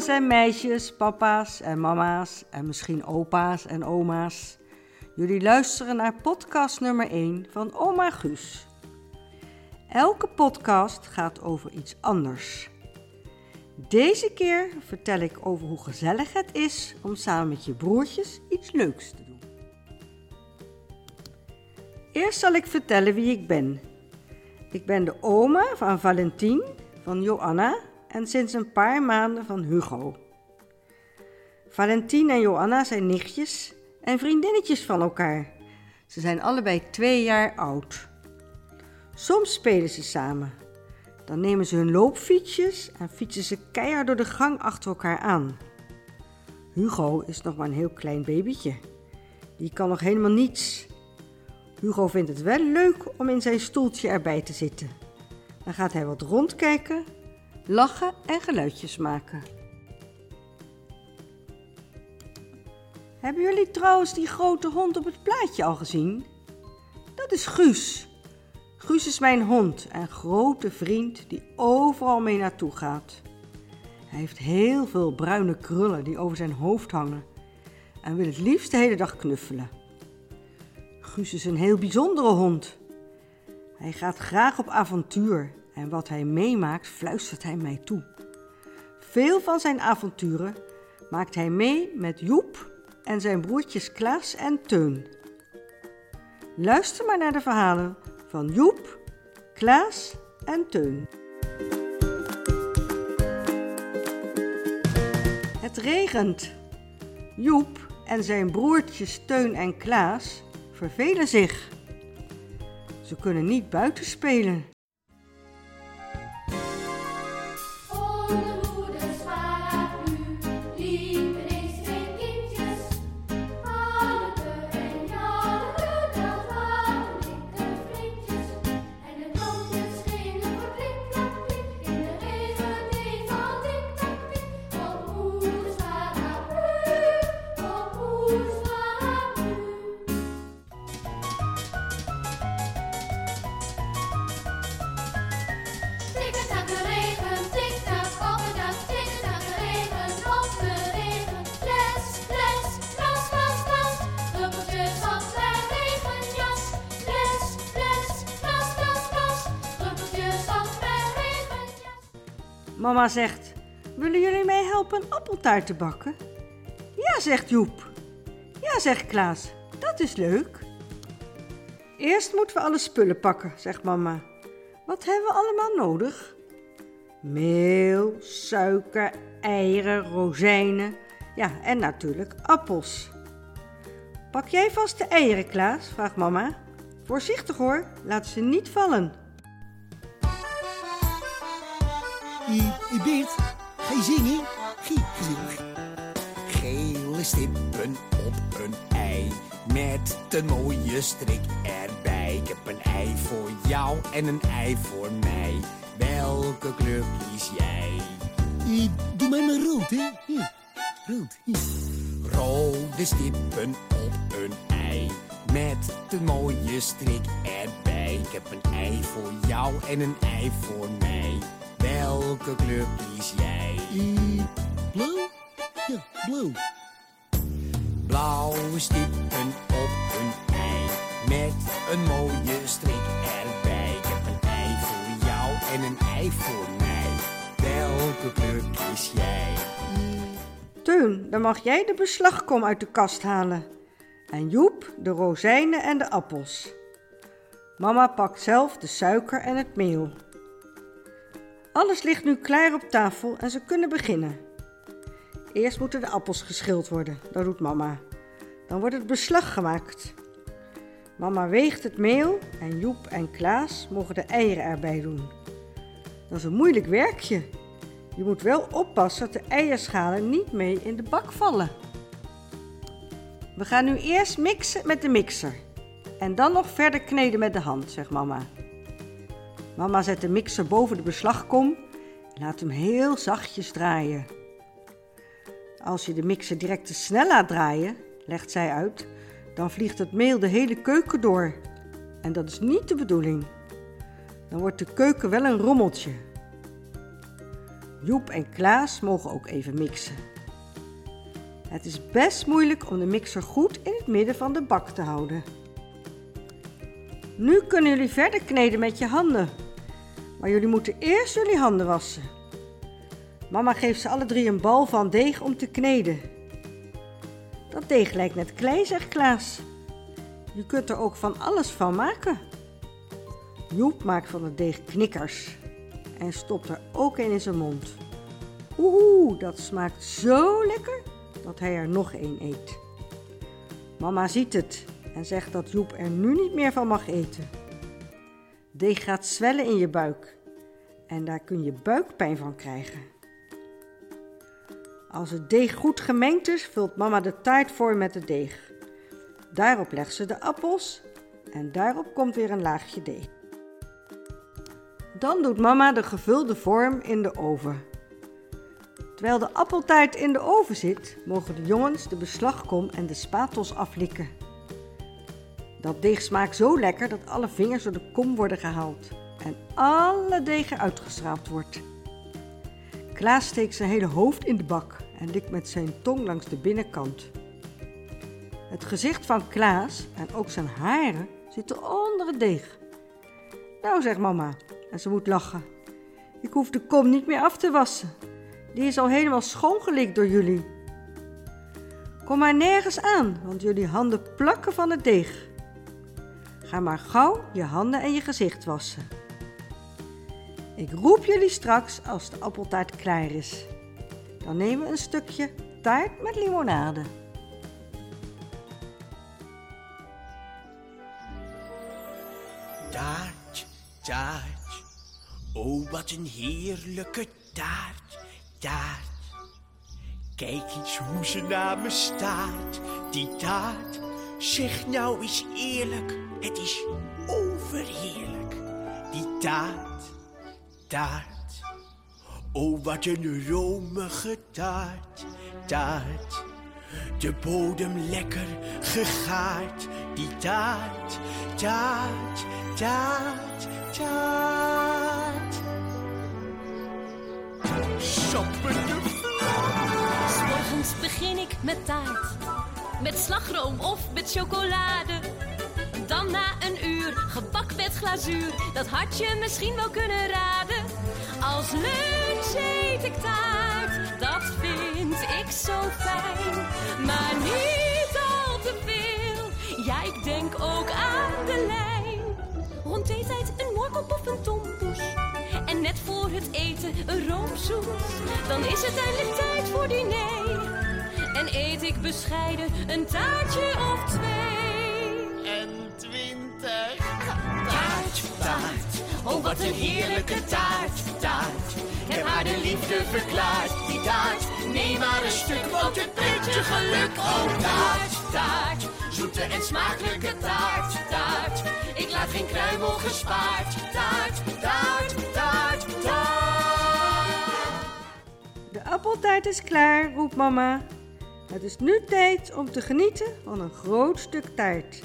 jongens en meisjes, papa's en mama's en misschien opa's en oma's. Jullie luisteren naar podcast nummer 1 van Oma Guus. Elke podcast gaat over iets anders. Deze keer vertel ik over hoe gezellig het is om samen met je broertjes iets leuks te doen. Eerst zal ik vertellen wie ik ben. Ik ben de oma van Valentien, van Joanna en sinds een paar maanden van Hugo. Valentien en Joanna zijn nichtjes en vriendinnetjes van elkaar. Ze zijn allebei twee jaar oud. Soms spelen ze samen. Dan nemen ze hun loopfietsjes en fietsen ze keihard door de gang achter elkaar aan. Hugo is nog maar een heel klein babytje. Die kan nog helemaal niets. Hugo vindt het wel leuk om in zijn stoeltje erbij te zitten. Dan gaat hij wat rondkijken, lachen en geluidjes maken. Hebben jullie trouwens die grote hond op het plaatje al gezien? Dat is Guus. Guus is mijn hond en grote vriend die overal mee naartoe gaat. Hij heeft heel veel bruine krullen die over zijn hoofd hangen en wil het liefst de hele dag knuffelen. Guus is een heel bijzondere hond. Hij gaat graag op avontuur en wat hij meemaakt fluistert hij mij toe. Veel van zijn avonturen maakt hij mee met Joep en zijn broertjes Klaas en Teun. Luister maar naar de verhalen van Joep, Klaas en Teun. Het regent. Joep en zijn broertjes Teun en Klaas vervelen zich. Ze kunnen niet buiten spelen. Mama zegt: Willen jullie mij helpen een appeltaart te bakken? Ja, zegt Joep. Ja, zegt Klaas. Dat is leuk. Eerst moeten we alle spullen pakken, zegt mama. Wat hebben we allemaal nodig? Meel, suiker, eieren, rozijnen. Ja, en natuurlijk appels. Pak jij vast de eieren, Klaas? vraagt mama. Voorzichtig hoor, laat ze niet vallen. Hé, hey Bert, ga je zingen? Gie, gezellig. Gele stippen op een ei, met een mooie strik erbij. Ik heb een ei voor jou en een ei voor mij. Welke kleur kies jij? doe mij maar rood, hè? Rood. Rode stippen op een ei, met een mooie strik erbij. Ik heb een ei voor jou en een ei voor mij. Welke kleur kies jij? blauw? Ja, blauw. Blauwe stippen op een ei, met een mooie strik erbij. Ik heb een ei voor jou en een ei voor mij. Welke kleur kies jij? Teun, dan mag jij de beslagkom uit de kast halen. En Joep de rozijnen en de appels. Mama pakt zelf de suiker en het meel. Alles ligt nu klaar op tafel en ze kunnen beginnen. Eerst moeten de appels geschild worden, dat doet mama. Dan wordt het beslag gemaakt. Mama weegt het meel en Joep en Klaas mogen de eieren erbij doen. Dat is een moeilijk werkje. Je moet wel oppassen dat de eierschalen niet mee in de bak vallen. We gaan nu eerst mixen met de mixer. En dan nog verder kneden met de hand, zegt mama. Mama zet de mixer boven de beslagkom en laat hem heel zachtjes draaien. Als je de mixer direct te snel laat draaien, legt zij uit, dan vliegt het meel de hele keuken door. En dat is niet de bedoeling. Dan wordt de keuken wel een rommeltje. Joep en Klaas mogen ook even mixen. Het is best moeilijk om de mixer goed in het midden van de bak te houden. Nu kunnen jullie verder kneden met je handen. Maar jullie moeten eerst jullie handen wassen. Mama geeft ze alle drie een bal van deeg om te kneden. Dat deeg lijkt net klei, zegt Klaas. Je kunt er ook van alles van maken. Joep maakt van het deeg knikkers en stopt er ook een in zijn mond. Oeh, dat smaakt zo lekker dat hij er nog één eet. Mama ziet het en zegt dat Joep er nu niet meer van mag eten. Deeg gaat zwellen in je buik en daar kun je buikpijn van krijgen. Als het deeg goed gemengd is, vult mama de taart voor met het deeg. Daarop legt ze de appels en daarop komt weer een laagje deeg. Dan doet mama de gevulde vorm in de oven. Terwijl de appeltaart in de oven zit, mogen de jongens de beslagkom en de spatels aflikken. Dat deeg smaakt zo lekker dat alle vingers door de kom worden gehaald en alle deeg eruit wordt. Klaas steekt zijn hele hoofd in de bak en likt met zijn tong langs de binnenkant. Het gezicht van Klaas en ook zijn haren zitten onder het deeg. Nou, zegt mama, en ze moet lachen. Ik hoef de kom niet meer af te wassen. Die is al helemaal schoongelikt door jullie. Kom maar nergens aan, want jullie handen plakken van het deeg. Ga maar gauw je handen en je gezicht wassen. Ik roep jullie straks als de appeltaart klaar is. Dan nemen we een stukje taart met limonade. Taart, taart. Oh, wat een heerlijke taart, taart. Kijk eens hoe ze naar me staart, die taart. Zeg nou eens eerlijk, het is overheerlijk. Die taart, taart. Oh, wat een romige taart, taart. De bodem lekker gegaard, die taart, taart, taart, taart. Sappende Morgens begin ik met taart. Met slagroom of met chocolade. Na een uur gebak met glazuur. Dat had je misschien wel kunnen raden. Als lunch eet ik taart. Dat vind ik zo fijn. Maar niet al te veel. Ja, ik denk ook aan de lijn. Rond theetijd een moorkop of een tompoes. En net voor het eten een roomsoes. Dan is het eindelijk tijd voor diner. En eet ik bescheiden een taartje of twee. Wat een heerlijke taart, taart. Heb haar de liefde verklaard, die taart. Neem maar een stuk, want het brengt geluk. Oh taart, taart, zoete en smakelijke taart, taart. Ik laat geen kruimel gespaard. Taart, taart, taart, taart. De appeltaart is klaar, roept mama. Het is nu tijd om te genieten van een groot stuk taart.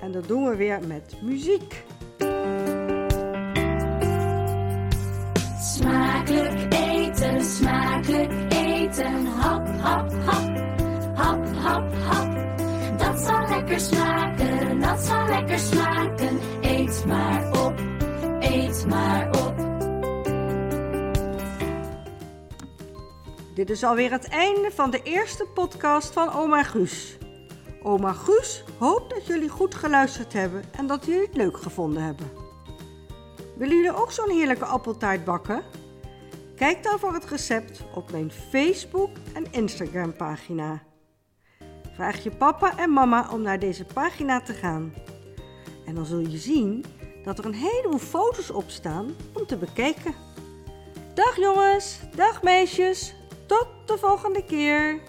En dat doen we weer met muziek. Dit is alweer het einde van de eerste podcast van Oma Guus. Oma Guus hoopt dat jullie goed geluisterd hebben en dat jullie het leuk gevonden hebben. Willen jullie ook zo'n heerlijke appeltaart bakken? Kijk dan voor het recept op mijn Facebook en Instagram pagina. Vraag je papa en mama om naar deze pagina te gaan. En dan zul je zien dat er een heleboel foto's op staan om te bekijken. Dag jongens, dag meisjes, de volgende keer.